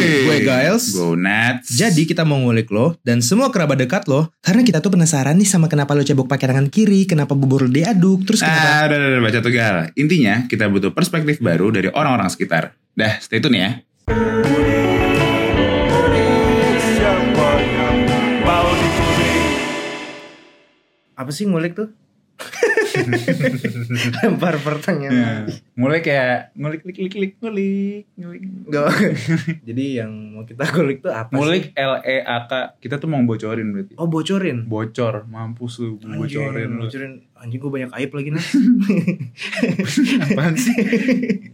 gue Giles. Go nuts. Jadi kita mau ngulik lo dan semua kerabat dekat lo karena kita tuh penasaran nih sama kenapa lo cebok pakai tangan kiri, kenapa bubur lo diaduk, terus kenapa Ah, udah, udah, udah, baca tugal. Intinya, kita butuh perspektif baru dari orang-orang sekitar. Dah, stay tune ya. Apa sih ngulik tuh? Lempar pertanyaan. Mulai kayak ngulik, klik, klik, klik, ngulik, ngulik. Jadi yang mau kita ngulik tuh apa Ngulik sih? L E A K. Kita tuh mau bocorin berarti. Oh bocorin. Bocor, mampus lu, bocorin lu. bocorin. Anjing gue banyak aib lagi nih. Apaan sih?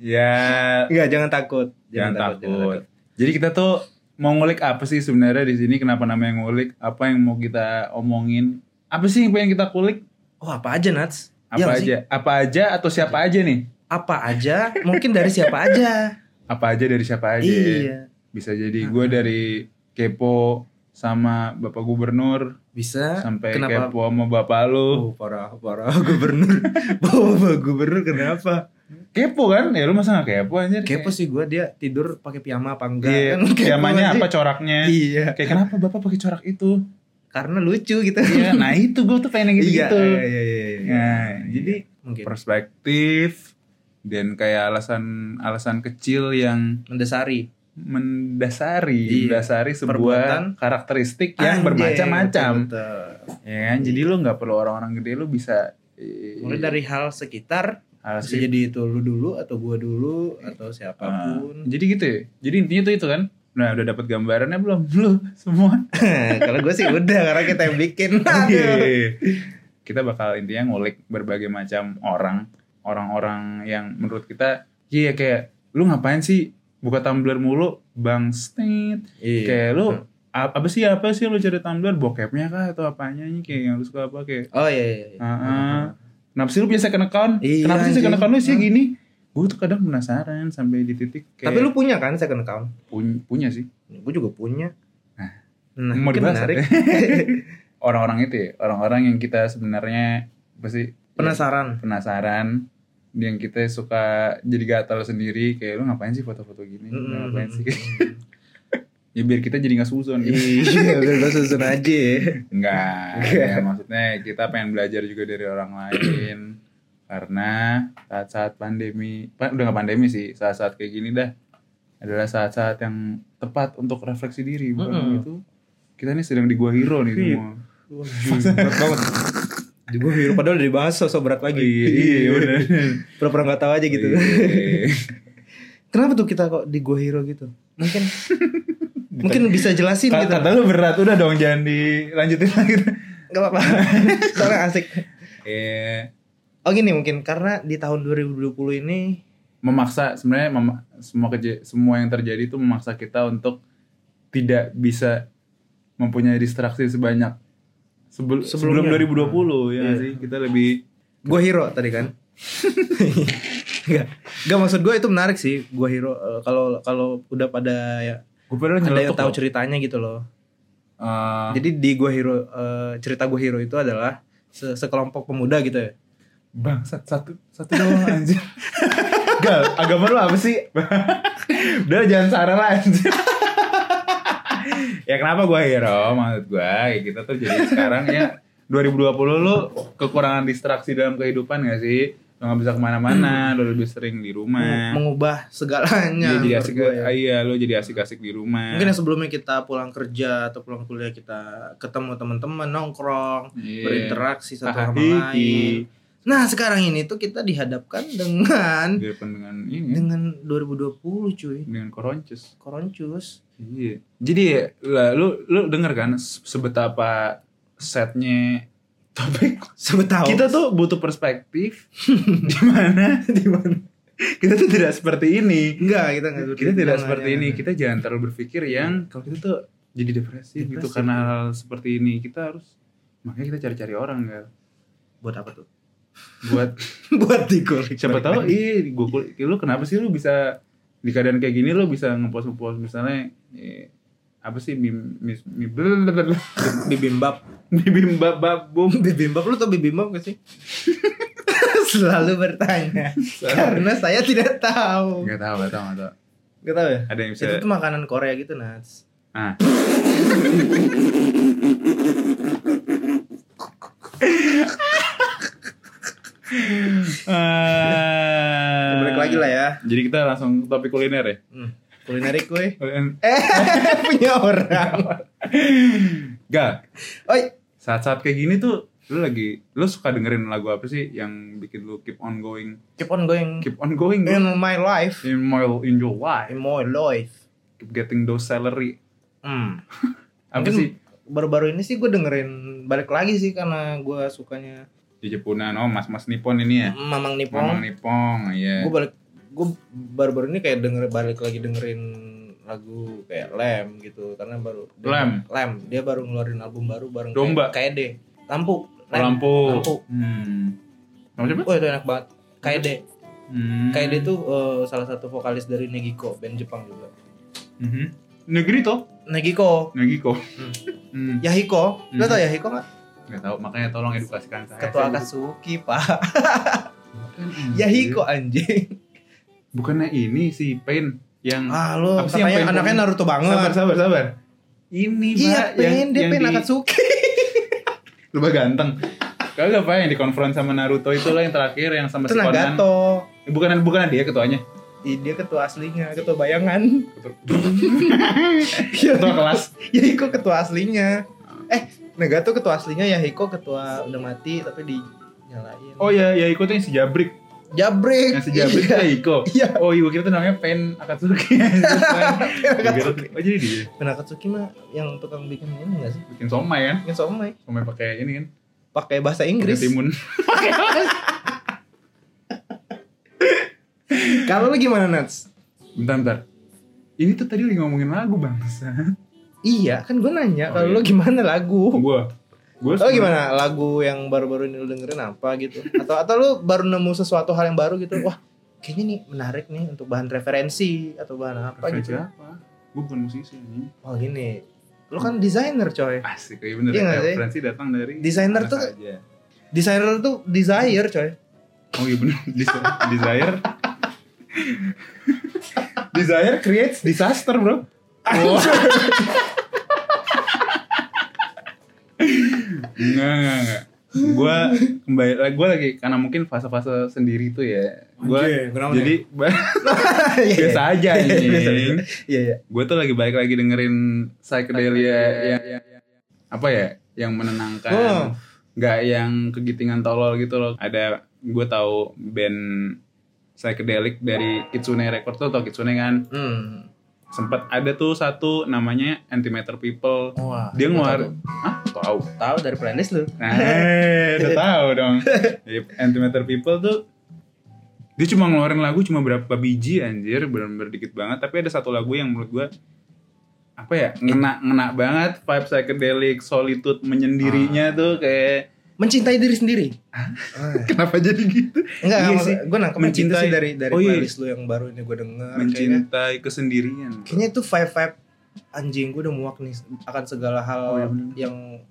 ya, Enggak, jangan takut. jangan takut. Jadi kita tuh mau ngulik apa sih sebenarnya di sini? Kenapa namanya ngulik? Apa yang mau kita omongin? Apa sih yang pengen kita kulik? Oh apa aja Nats? Apa Iya nggak sih? aja? Apa aja atau siapa aja nih? Apa aja? Mungkin dari siapa aja? Apa aja dari siapa aja? Iya. Bisa jadi gue dari kepo sama bapak gubernur Bisa. sampai Kenapa? kepo sama bapak lu. Oh parah parah gubernur. Bawa gubernur kenapa? Kepo kan? Ya lu masa gak kepo anjir? Kepo sih gue dia tidur pakai piyama apa enggak? Iya, Kan piyamanya aja. apa coraknya? Iya. Kayak kenapa bapak pakai corak itu? Karena lucu gitu. Iya, nah itu gue tuh pengen yang Iya, gitu-gitu. iya, iya, iya, iya. Nah, jadi mungkin perspektif dan kayak alasan alasan kecil yang mendasari. mendasari Iya. mendasari sebuah Perbuatan. karakteristik yang Anjay, bermacam-macam ya kan jadi lu nggak perlu orang-orang gede lu bisa eh, Mulai dari hal sekitar hal bisa jadi itu lu dulu atau gua dulu atau siapa pun. jadi gitu ya jadi intinya tuh itu kan nah udah dapat gambarannya belum lu semua Kalau gue sih udah karena kita yang bikin. Aduh. Oke. kita bakal intinya ngulik berbagai macam orang orang-orang yang menurut kita iya kayak lu ngapain sih buka Tumblr mulu bang state Iya. kayak lu ap- apa sih apa sih lu cari Tumblr bokepnya kah atau apanya nih kayak yang lu suka apa kayak Oh iya iya. iya. ah, ah. kenapa sih lu punya second account Iya, kenapa sih second account lu sih Ah. gini gue tuh kadang penasaran sampai di titik kayak Tapi lu punya kan second account? pun- punya sih Gue juga punya. Nah. Nah, mau mungkin dibahas menarik. ya? orang-orang itu ya orang-orang yang kita sebenarnya pasti Penasaran. penasaran yang kita suka jadi gatal sendiri kayak lu ngapain sih foto-foto gini Lu Mm-mm. ngapain sih ya biar kita jadi nggak susun gitu Iya, biar gue susun aja ya. enggak ya maksudnya kita pengen belajar juga dari orang lain karena saat-saat pandemi pa- udah nggak pandemi sih saat-saat kayak gini dah adalah saat-saat yang tepat untuk refleksi diri bukan Mm-mm. gitu kita nih sedang di gua hero nih Iya. semua berat banget. Di gue hero padahal udah dibahas sosok berat lagi. iya iya bener Pura-pura gak tahu aja gitu. Iya. Kenapa tuh kita kok di gue hero gitu? Mungkin mungkin bisa jelasin Kata, gitu. kata lu berat udah dong jangan dilanjutin lagi. Gak apa-apa. Soalnya asik. Eh Oh gini mungkin karena di tahun 2020 ini memaksa sebenarnya mem- semua keje- semua yang terjadi itu memaksa kita untuk tidak bisa mempunyai distraksi sebanyak sebel- sebelum Sebelumnya. 2020 ya Iya. sih kita lebih gue hero tadi kan. Gak, gak maksud gue itu menarik sih gue hero Eh, kalau kalau udah pada ya gue ada yang tahu loh. ceritanya gitu loh. Eh, Jadi di gue hero eh, cerita gue hero itu adalah se- sekelompok pemuda gitu ya. Bangsat satu satu doang anjir Gal, agama lu apa sih? Udah jangan sarah lah anjir. ya kenapa gue hero? Maksud gue ya kita tuh jadi sekarang ya 2020 lu kekurangan distraksi dalam kehidupan gak sih? Lu gak bisa ke mana-mana, lu lebih sering di rumah. Mengubah segalanya. Jadi asik, ya. iya lu jadi asik-asik di rumah. Mungkin yang sebelumnya kita pulang kerja atau pulang kuliah kita ketemu teman-teman nongkrong, Iya. berinteraksi satu sama lain. Nah sekarang ini tuh kita dihadapkan dengan Di depan dengan ini, dengan 2020 cuy, dengan koroncus. koroncus. Iya. Jadi lah, lu lu denger kan se- sebetapa setnya topik Sebetahu. kita tuh butuh perspektif di mana di mana kita tuh tidak seperti ini. enggak kita enggak Kita tidak seperti ini. Kita jangan terlalu berpikir yang kalau kita tuh jadi depresi gitu Depresi, karena iya. hal seperti ini. Kita harus makanya kita cari-cari orang kan buat apa tuh? Buat buat dikulik. siapa tahu iya gue kul- lu kenapa sih lu bisa di keadaan kayak gini lu bisa ngepost ngepost misalnya eh, apa sih mis blablabla. bibimbap. bibimbap babum Bibimbap lu tau bibimbap gak sih? Selalu bertanya karena saya tidak tahu. nggak tahu nggak tahu nggak tahu Gak tau ya? Ada yang bisa. Itu tuh makanan Korea gitu, Nats. Ah. Ya, balik lagi lah ya. Jadi kita langsung ke topik kuliner ya. Hmm. Kuliner- Eh, punya orang. Gak, Oi, saat-saat kayak gini tuh lu lagi lu suka dengerin lagu apa sih yang bikin lu keep on going keep on going keep on going in bro. my life. in my in your life In my life. keep getting those salary Hmm. apa Mungkin sih Baru-baru ini sih gue dengerin balik lagi sih karena gue sukanya di Jepunan oh mas mas Nippon ini ya Mamang Nippon. Mamang Nippon iya Gue balik gue baru-baru ini kayak denger balik lagi dengerin lagu kayak Lem gitu karena baru Lem? Lem dia baru ngeluarin album baru bareng Domba? kayak KD Lampu Lem. lampu Lampu hmm. Nama siapa? Wah itu enak banget KD Hmm. KD tuh eh, salah satu vokalis dari Negiko band Jepang juga Mhm. Negeri toh Negiko Negiko Hmm. hmm. Yahiko lo Hmm. tau Yahiko nggak Gak tahu makanya tolong edukasikan saya ketua Saya Akatsuki pak anjir. Yahiko anjing bukannya ini si Pain yang ah lo Apa sih yang katanya pengen- anaknya Naruto banget sabar sabar sabar ini iya Pak, yang, pengen dia yang pengen di- Akatsuki Lebih ganteng. Kagak apa yang dikonfront sama Naruto itu lah yang terakhir yang sama itu si Conan. Nagato Eh, Bukan bukan dia ketuanya. Ih, dia ketua aslinya, ketua bayangan. Ketua kelas. Yahiko ketua aslinya. Eh, Nagato ketua aslinya, Yahiko ketua udah mati tapi dinyalain. Oh ya, ya ikut yang si Jabrik. Jabrik. Yang si Jabrik Iya. ya Iko. Iya. Oh iya, kira itu namanya Pen Akatsuki. Kira- oh jadi dia Ben Akatsuki mah yang tukang bikin ini enggak sih? bikin somai kan? Bikin somai. Somai pakai ini kan? Pakai bahasa Pakai Inggris. timun. Kalau lu gimana, Nats? Bentar, bentar. Ini tuh tadi lagi ngomongin lagu bangsa. Iya, kan gue nanya Oh, kalau iya. lu gimana lagu? Gua. Gua Oh gimana lagu yang baru-baru ini lu dengerin apa gitu? Atau atau lu baru nemu sesuatu hal yang baru gitu? Wah, kayaknya nih menarik nih untuk bahan referensi atau bahan apa Referensi gitu? apa? Gua bukan musisi ini. Oh gini, lu kan desainer coy. Asik, iya bener. Iya sih? Referensi datang dari Desainer tuh-. Desainer tuh desire coy. Oh iya bener Des- Desire Desire creates disaster bro oh. Enggak enggak enggak Gue kembali Gue lagi Karena mungkin fase-fase sendiri tuh ya Gue Jadi Biasa aja Biasa anjing aja. Iya iya. Gue tuh lagi balik lagi dengerin Psychedelia yang, Apa ya Yang menenangkan Oh. nggak yang kegitingan tolol gitu loh ada gue tahu band psychedelic dari Kitsune Records tuh tau Kitsune kan Hmm. Sempet ada tuh satu namanya Antimatter People. Wah. dia gua ngeluarin ah tahu. Tahu dari playlist lu. nah udah tahu dong. Jadi, Antimatter People tuh dia cuma ngeluarin lagu cuma berapa biji anjir. Bener-bener dikit banget. Tapi ada satu lagu yang menurut gue apa ya ngena ngena banget. Vibe psychedelic solitude menyendirinya tuh kayak Mencintai diri sendiri. kenapa jadi gitu Enggak, Iya sih. gue nangkep Mencintai- sih dari dari Oh, iya. playlist lu yang baru ini gue denger. Kayaknya, mencintai kesendirian kayaknya itu vibe vibe anjing gue udah muak nih akan segala hal Oh, iya yang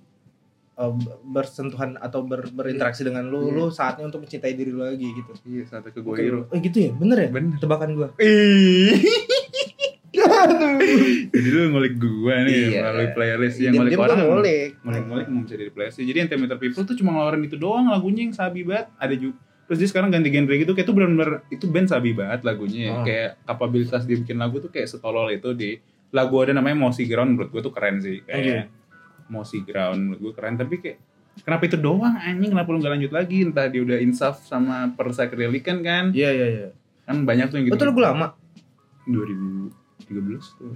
uh, bersentuhan atau ber- berinteraksi dengan lu, Iya. lu saatnya untuk mencintai diri lu lagi gitu. iya saat ke gue hero Oh gitu ya, bener ya? Bener. Tebakan gue. jadi lu ngulik gua nih Iya. melalui playlist yang ngulik orang ngulik. ngulik ngulik mau bisa jadi playlist jadi Antimatter People tuh cuma ngeluarin itu doang lagunya yang sabi banget ada juga terus dia sekarang ganti genre gitu kayak tuh bener-bener itu band sabi banget lagunya ya. Oh. kayak kapabilitas dia bikin lagu tuh kayak setolol itu di lagu ada namanya Mossy Ground menurut gua tuh keren sih Oke. kayak Mossy Ground menurut gua keren tapi kayak kenapa itu doang anjing kenapa lu gak lanjut lagi entah dia udah insaf sama per psychedelic kan kan Iya iya iya. kan banyak tuh yang gitu Betul lagu lama. 2013 tuh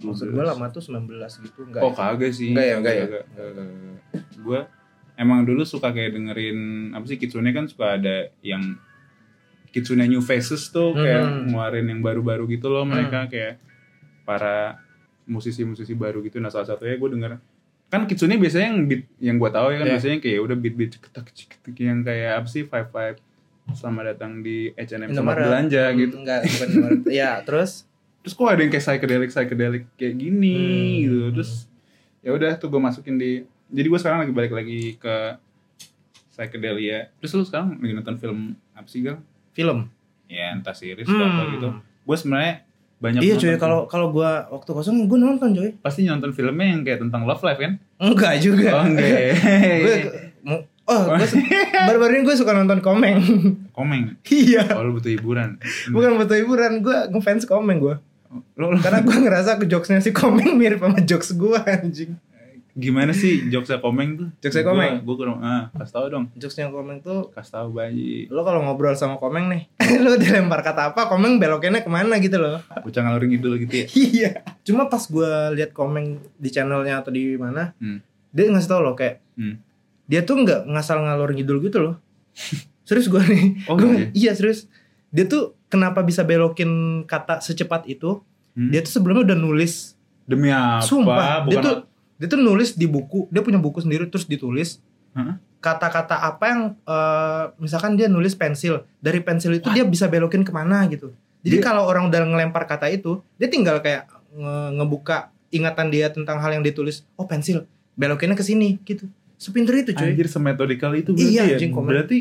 Maksud gue lama tuh 19 gitu enggak. Oh kagak sih. Enggak ya, enggak ya? Gue emang dulu suka kayak dengerin apa sih Kitsune kan suka ada yang Kitsune New Faces tuh kayak Hmm. ngeluarin yang baru-baru gitu loh mereka kayak para musisi-musisi baru gitu. Nah salah satunya gue denger kan Kitsune biasanya yang beat yang gue tahu ya kan Iya. biasanya kayak udah beat-beat ceketak ceketak yang kayak apa sih five five selamat datang di H&M sama belanja Hmm, gitu. Enggak, bukan. Iya, terus terus kok ada yang kayak psychedelic psychedelic kayak gini Hmm. gitu terus ya udah tuh gue masukin di jadi gue sekarang lagi balik lagi ke psychedelia terus lu sekarang lagi nonton film apa sih gal film. ya entah series atau apa Hmm. gitu gue sebenarnya banyak Iya cuy, kalau kalau gua waktu kosong gua nonton cuy. pasti nonton filmnya yang kayak tentang love life kan Enggak juga. oh enggak gue oh, gue baru-baru ini gue suka nonton komeng. komeng iya. oh lu butuh hiburan Bukan butuh hiburan, gue ngefans komeng gue. Lo, lo Karena gue ngerasa ke jokesnya si komeng mirip sama jokes gue anjing. gimana sih jokesnya komeng tuh Jokesnya Komeng? gue kurang ah kasih tahu dong Jokesnya komeng tuh kasih tahu bayi lo kalau ngobrol sama komeng nih, lo dilempar kata apa, komeng belokinnya ke mana gitu loh. bocah ngalur ngidul gitu ya Iya. Cuma pas gue lihat komeng di channelnya atau di mana, hmm. dia ngasih tau lo kayak Hmm. dia tuh nggak ngasal ngalor ngidul gitu loh. serius gue nih. Oh, Gua- iya? iya serius. Dia tuh kenapa bisa belokin kata secepat itu? Hmm. Dia tuh sebelumnya udah nulis. demi apa Sumpah, dia bukan tuh dia tuh nulis di buku. Dia punya buku sendiri terus ditulis kata-kata apa yang eh, misalkan dia nulis pensil. Dari pensil itu dia bisa belokin ke mana gitu. Jadi Dia- kalau orang udah ngelempar kata itu, dia tinggal kayak nge- ngebuka ingatan dia tentang hal yang ditulis. Oh pensil, belokinnya ke sini gitu. Sepinter itu cuy. anjir semetodikal itu berarti Iya, ya berarti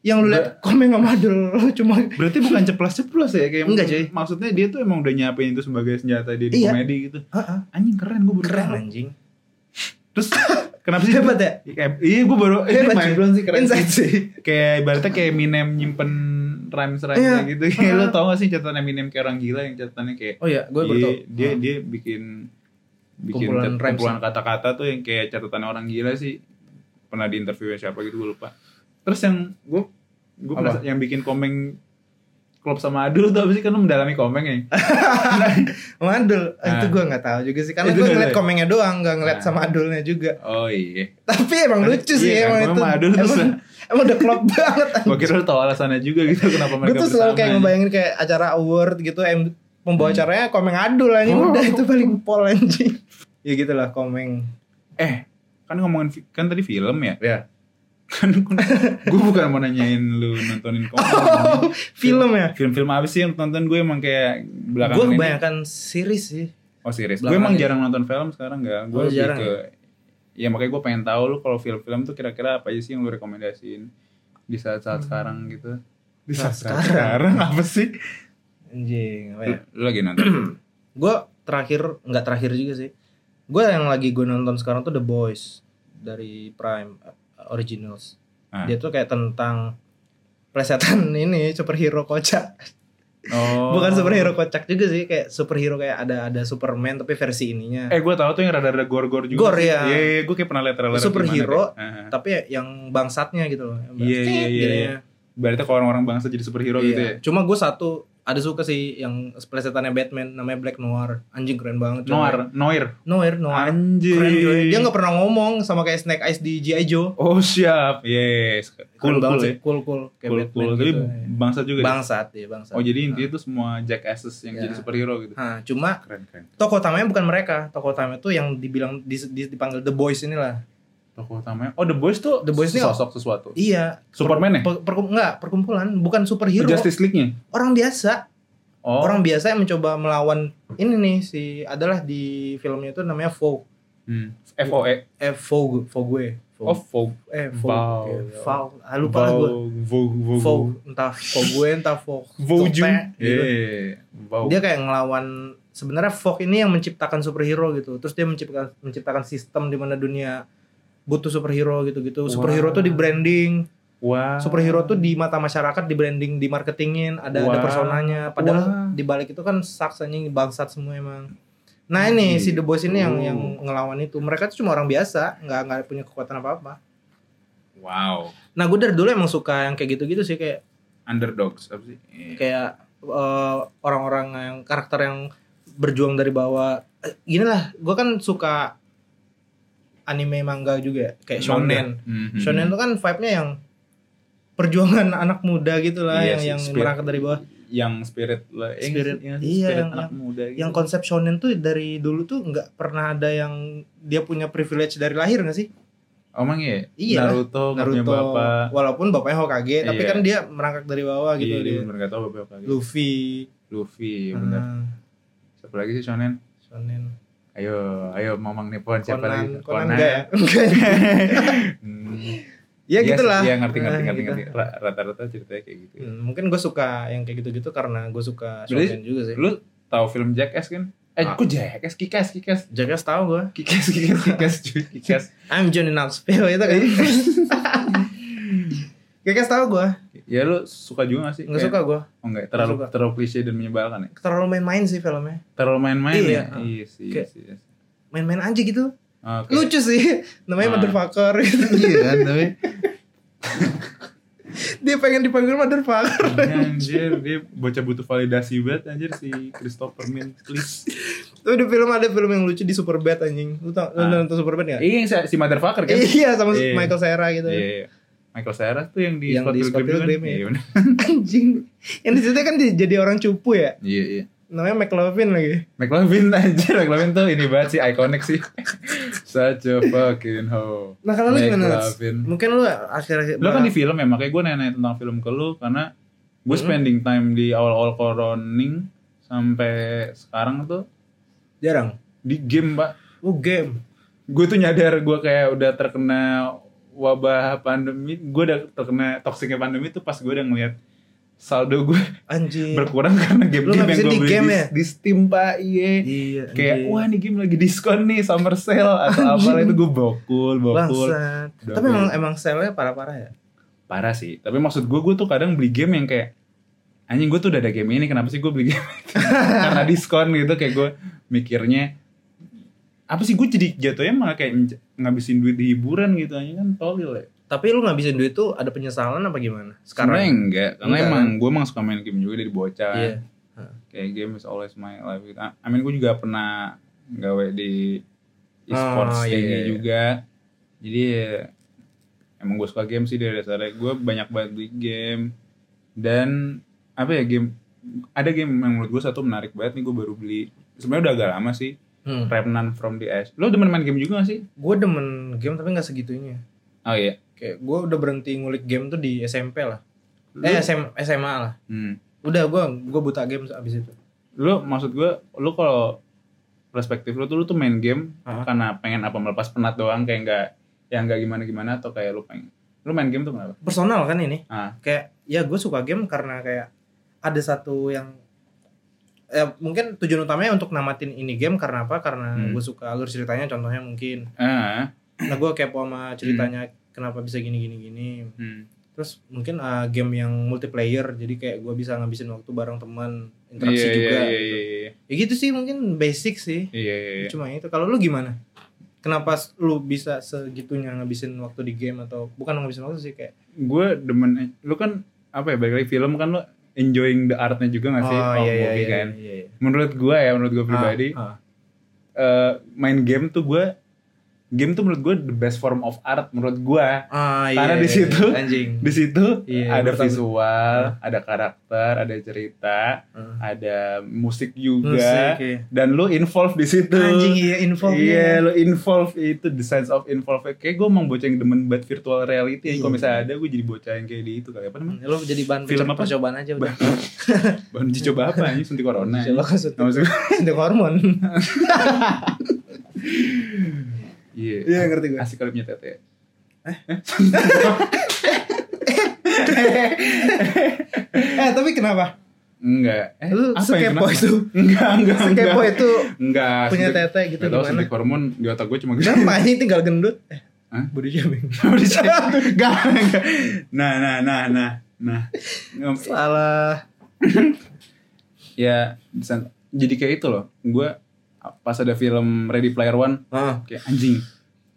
Yang lu lihat komen sama Adul cuma berarti bukan ceplas-ceplos ya kayak Enggak, cuy. maksudnya dia tuh emang udah nyiapin itu sebagai senjata dia di Iya. komedi gitu Heeh, anjing keren gue baru keren tahu. anjing. terus kenapa sih Hebat ya? Kayak- iya gue baru ini Hebat, main blown sih keren Insight sih. kayak ibaratnya kayak Eminem nyimpen rhymes rhymes Iya. gitu kayak Ah. lo tau gak sih catatan Eminem kayak orang gila yang catatannya kayak Oh iya, gue baru dia, tahu. dia dia bikin bikin Kumpulan kumpulan kata-kata tuh yang kayak catatan orang gila sih pernah di interview siapa gitu gue lupa terus yang gue gue yang bikin komeng klub sama Adul tuh apa sih kan lu mendalami komeng ya Sama Adul, Ah. itu gue nggak tahu juga sih. Karena gue ngeliat ya? komennya doang, nggak ngeliat Ah. sama Adulnya juga. oh iya Tapi emang lucu sih iya kan, emang memang itu. Adul tuh emang, se- emang udah klop banget. gue kira lu tau alasannya juga gitu kenapa Gue mereka tuh selalu kayak ngebayangin kayak acara award gitu, em pembawa acaranya komeng Adul anjing Oh. udah itu paling pol anjing. ya gitulah komeng. eh kan ngomongin kan tadi film ya Ya. Kan gue bukan mau nanyain lu nontonin komeng Film ya. film-film apa sih yang tonton gue emang kayak belakangan Gue ini kebanyakan series sih. Oh serius? Gue emang ini. jarang nonton film sekarang nggak. Gue Oh, lebih jarang ke ya makanya gue pengen tahu lu kalau film-film tuh kira-kira apa aja sih yang lu rekomendasiin di saat-saat sekarang gitu. Di Saat saat-saat sekarang. sekarang apa sih? Anjing. apa Lu, ya? lu lagi nonton? gue terakhir nggak terakhir juga sih gue yang lagi gue nonton sekarang tuh The Boys dari Prime Originals Ah. dia tuh kayak tentang plesetan ini superhero kocak Oh. bukan superhero kocak juga sih kayak superhero kayak ada ada Superman tapi versi ininya Eh gue tahu tuh yang rada-rada gore-gore juga. Sih. ya. Iya, iya, gue kayak pernah liat trailer Superhero, gimana tapi ya yang bangsatnya gitu loh Iya, iya, iya, gini iya. ya. Berarti kalau orang-orang bangsa jadi superhero Iya. gitu ya. cuma gue satu ada suka sih yang plesetannya Batman namanya Black Noir anjing keren banget. Noir, Noir. Noir Noir Anjir. keren dia nggak pernah ngomong sama kayak Snake Eyes di G.I. Joe Oh siap. Yes. Cool, Keren cool banget ya. sih, cool cool kayak Cool, Batman cool. Tapi gitu. bangsa juga. deh. bangsat ya bangsat. Oh jadi intinya tuh semua jackasses yang Ya. jadi superhero gitu. Nah, cuma Keren keren. tokoh utamanya bukan mereka. Tokoh utamanya tuh yang dibilang di, di- dipanggil The Boys inilah. Tokoh utamanya. Oh The Boys tuh The Boys sosok sesuatu. Iya. Superman ya? Per, per- enggak, perkumpulan bukan superhero. Justice League-nya. Orang biasa. Oh. Orang biasa yang mencoba melawan ini nih si adalah di filmnya itu namanya Vogue. Hmm. FOE. Eh Vogue, Vogue. Oh Vogue. Eh Vogue. Vogue. Vogue. Ah, lupa lah gue. Vogue. Vogue. Vogue, entah Vogue, entah Vogue. Vogue. Gitu. Vogue. dia kayak ngelawan sebenarnya Vogue ini yang menciptakan superhero gitu terus dia menciptakan menciptakan sistem di mana dunia butuh superhero gitu gitu superhero tuh di branding Wah. superhero tuh di mata masyarakat di branding di marketingin ada ada Wah. personanya padahal Wah. di balik itu kan saks anjing bangsat semua emang nah ini si The Boys ini yang yang ngelawan itu mereka tuh cuma orang biasa nggak nggak punya kekuatan apa apa Wow. nah gue dari dulu emang suka yang kayak gitu gitu sih kayak Underdogs apa sih? Iya. kayak eh, orang-orang yang karakter yang berjuang dari bawah Eh, gini lah gue kan suka anime manga juga kayak shonen Mhm. shonen itu kan vibe-nya yang perjuangan anak muda gitu lah Iya yang yang spirit. berangkat dari bawah yang spirit lah. Eh, Spirit. yang Iya, spirit yang- anak muda gitu. yang konsep shonen tuh dari dulu tuh nggak pernah ada yang dia punya privilege dari lahir nggak sih Oh, emang iya? Iya. Naruto, Naruto bapak. walaupun bapaknya Hokage tapi Iya. kan dia merangkak dari bawah gitu Iya, dia dia bener gak tau bapak lagi. Luffy Luffy, bener. ah, Siapa lagi sih shonen? shonen Ayo, ayo Mamang Nippon siapa Conan lagi? Conan enggak ya Hmm. Ya Iya gitulah. Iya ngerti ngerti Nah, ngerti gitu. ngerti. Ra- Rata-rata ceritanya kayak gitu. Hmm, mungkin gue suka yang kayak gitu-gitu karena gue suka shotgun juga sih. Lu tahu film Jackass kan? Eh, Ah. kok Jackass? Kikas, Kikas. Jackass tahu gue. Kikas, Kikas, Kikas, cuy, Kikas. I'm Johnny Knoxville itu kan. Jackass tahu gue. Ya lu suka juga gak sih? Kayak- suka gue. Oh enggak, terlalu suka. terlalu klise dan menyebalkan ya. Terlalu main-main sih filmnya. Terlalu main-main Iya. ya. Iya sih, iya sih. iya sih. Main-main aja gitu. Oke. Lucu sih. Namanya Ah. motherfucker gitu. Iya kan, tapi Dia pengen dipanggil motherfucker. anjir dia bocah butuh validasi banget anjir si Christopher Min please. Tuh di film ada film yang lucu di Superbad anjing. Lu tau Ah. nonton Superbad gak? Iya si motherfucker kan? Iya sama Iya. Michael Cera gitu. Iya, iya. Michael Cera tuh yang di Yang Scott di Scott Pilgrim Pilgrim, kan? ya. Iya. Anjing. Yang di situ kan di- jadi orang cupu ya. Iya iya. Namanya McLovin lagi. McLovin anjir, McLovin tuh ini banget sih iconic sih. Such a fucking hoe. Nah kalau lu gimana? Mungkin lu akhir-akhir Lu kan di film ya, makanya gue nanya tentang film ke lu karena gue Hmm. spending time di awal-awal coroning sampai sekarang tuh jarang. di game, Pak. Oh game. Gue tuh nyadar gue kayak udah terkena wabah pandemi, gue udah terkena toksiknya pandemi tuh pas gue udah ngeliat saldo gue Anjing. berkurang karena game-game yang gue beli game di, ya? di Steam, Pak. Iya. Iya. Kayak anjing. wah nih game lagi diskon nih summer sale atau apa itu gue bokul, bokul. Tapi emang emang sale-nya parah-parah ya. parah sih tapi maksud gue gue tuh kadang beli game yang kayak anjing gue tuh udah ada game ini kenapa sih gue beli game karena diskon gitu kayak gue mikirnya apa sih gue jadi jatuhnya malah kayak ngabisin duit di hiburan gitu anjing kan tolil ya Tapi lu ngabisin duit tuh ada penyesalan apa gimana? sekarang Sekarang. enggak karena Enggak, emang gue emang suka main game juga dari bocah Iya. kayak game is always my life gitu. I mean gue juga pernah gawe di e-sports Oh, iya, iya, iya. juga jadi ya, emang gue suka game sih dari dasarnya gue banyak banget beli game dan apa ya game ada game yang menurut gue satu menarik banget nih gue baru beli sebenarnya udah agak lama sih Hmm. Remnant from the Ash lo demen main game juga gak sih Gue demen game tapi nggak segitunya. oh iya Kayak gue udah berhenti ngulik game tuh di SMP lah. Lu- Eh SM, SMA lah. hmm. Udah gue gue buta game abis itu. lu maksud gue lu kalau perspektif lu tuh lu tuh main game Hah? karena pengen apa melepas penat doang kayak nggak yang nggak gimana gimana atau kayak lu pengen lu main game tuh kenapa Personal kan ini. ah Kayak ya gue suka game karena kayak ada satu yang ya mungkin tujuan utamanya untuk namatin ini game karena apa? Karena Hmm. gue suka alur ceritanya. Contohnya mungkin. ah Nah gue kepo sama ceritanya kenapa bisa gini gini gini. hmm. Terus mungkin uh, game yang multiplayer jadi kayak gue bisa ngabisin waktu bareng teman interaksi iya, juga. iya, gitu. iya, iya, Ya gitu sih mungkin basic sih. iya, iya, iya. Cuma itu. Kalau lu gimana? Kenapa lu bisa segitunya ngabisin waktu di game atau bukan ngabisin waktu sih kayak gue demen lu kan apa ya balik lagi film kan lu enjoying the artnya juga gak sih Oh, of iya, iya, movie iya, kan iya, iya. menurut gue ya menurut gue pribadi Ah, ah. eh, main game tuh gue game tuh menurut gue the best form of art menurut gue Ah, iya, Karena di iya, situ anjing. di situ Iya, ada bertambah. visual ada karakter ada cerita Ah. ada musik juga Musik, iya. dan lu involve di situ Anjing iya info Iya, lu involve itu the sense of involve. Kayak gue emang bocah yang demen banget virtual reality. Iya. Kalau misalnya ada, gue jadi bocah yang kayak di itu kali apa namanya? Lu jadi bahan Film apa? percobaan aja udah. Bahan uji coba apa ini suntik corona. Suntik, gue. suntik hormon. Iya. Iya, ngerti gue. Asik kali punya tete. eh, tapi kenapa? Enggak. Eh, Lu apa yang sekepo kenapa? itu? Enggak, enggak, enggak. Sekepo itu Enggak. punya tete gitu tahu gimana? suntik hormon di otak gue cuma gitu. Kenapa ini tinggal gendut? Eh, Hah? body shaming. Enggak, enggak. Nah, nah, nah, nah. Nah. Salah. ya jadi kayak itu loh. Gue pas ada film Ready Player One Ah. kayak anjing.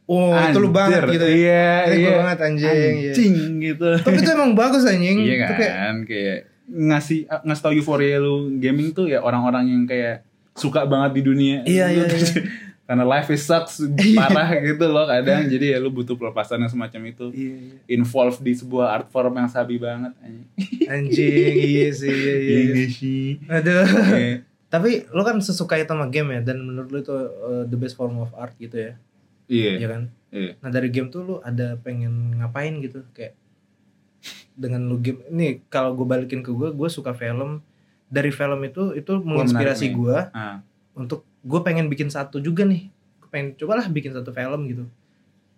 Oh, itu lu banget Anjir, gitu ya. Iya, iya. banget, anjing, iya. Anjing gitu. Tapi itu emang bagus anjing. iya Itu kan, kayak kayak, ngasih ngasih tau euforia lu gaming tuh ya orang-orang yang kayak suka banget di dunia. Iya, iya, iya. Karena life is sucks parah gitu loh kadang. Jadi ya lu butuh pelepasan yang semacam itu. Iya, iya. Involve di sebuah art form yang sabi banget. anjing. Anjing, iya sih, iya, iya. iya. sih? Aduh. Kayak, Tapi lu kan sesuka itu sama game ya dan menurut lu itu uh, the best form of art gitu ya. Iya Iya. kan? Iya. Nah, dari game tuh lu ada pengen ngapain gitu kayak dengan lu game ini kalau gue balikin ke gue, gue suka film. Dari film itu itu menginspirasi gue Ah. untuk gue pengen bikin satu juga nih. Gue pengen cobalah bikin satu film gitu.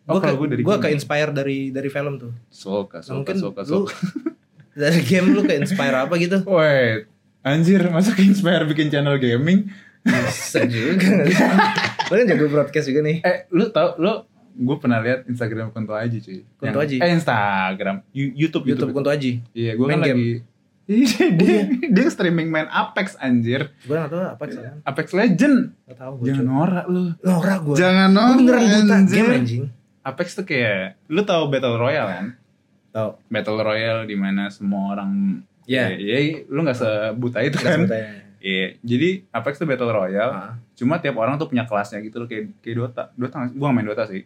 Oh, Gue dari gua game. ke inspire dari dari film tuh. Soka, Nah, soka, mungkin soka, lu soka. dari game lu ke inspire apa gitu? Wait, anjir masa ke inspire bikin channel gaming? Bisa juga. lu kan jago broadcast juga nih. Eh, lu tau, lu gue pernah lihat Instagram Kunto Aji cuy. Kunto Aji? Eh Instagram, Yu- YouTube, YouTube Kunto Aji. Iya, gue Main kan game. lagi. Iya, dia, dia streaming main Apex anjir. Gue gak tau apa kesalahan. Apex Legend. Gak tau gue. Jangan norak lu. Norak gue. Jangan Gue norak. beneran buta anjir. game anjing. Apex tuh kayak lu tahu Battle Royale kan? Tau. Battle Royale di mana semua orang Iya. Iya, iya, lu gak sebuta itu Gak kan? Iya, jadi Apex tuh Battle Royale. Ah. Cuma tiap orang tuh punya kelasnya gitu loh kayak kayak Dota. Dota nggak sih? gua gak main Dota sih.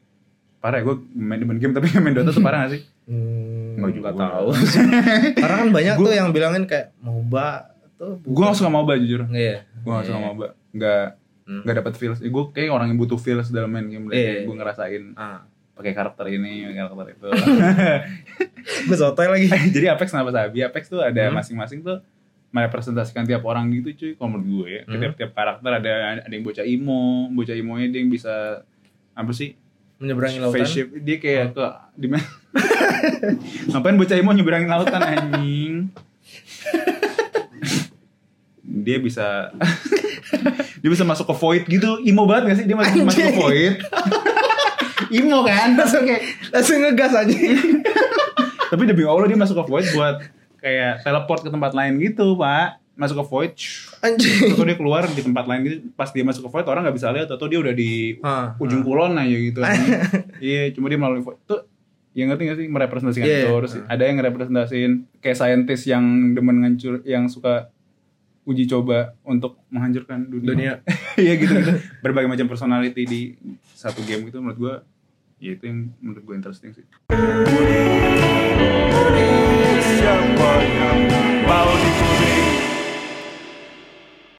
Parah ya gue main main game tapi gak main Dota tuh parah gak sih? Hmm, Nggak juga. nggak tahu. Karena kan banyak tuh yang bilangin kayak MOBA tuh. Gue gak suka MOBA jujur. Iya. Gue gak suka Iya. MOBA. Gak Hmm. gak dapet feels. gue kayak orang yang butuh feels dalam main game. Iya. Gue ngerasain Ah. Pakai karakter ini, pakai karakter itu. Gue sotoy lagi. jadi Apex kenapa sabi? Apex tuh ada Hmm. masing-masing tuh merepresentasikan tiap orang gitu cuy kalau menurut gue ya. Hmm. Tiap tiap karakter ada ada yang bocah imo, bocah imonya dia yang bisa apa sih? Menyeberangi lautan. Face shape dia kayak ke di mana? Ngapain bocah imo nyeberangin lautan anjing? dia bisa dia bisa masuk ke void gitu imo banget gak sih dia masuk masuk ke void imo kan langsung kayak langsung ngegas aja. tapi demi allah dia masuk ke void buat kayak teleport ke tempat lain gitu pak masuk ke void Anjing. atau dia keluar di tempat lain gitu pas dia masuk ke void orang nggak bisa lihat atau dia udah di Ah, ujung kulon aja gitu iya cuma dia melalui void tuh ya ngerti gak sih merepresentasikan Iya, itu iya. terus ada yang ngerepresentasiin kayak saintis yang demen ngancur yang suka uji coba untuk menghancurkan dunia Dunia. iya gitu gitu berbagai macam personality di satu game gitu menurut gua ya itu yang menurut gue interesting sih Indonesia,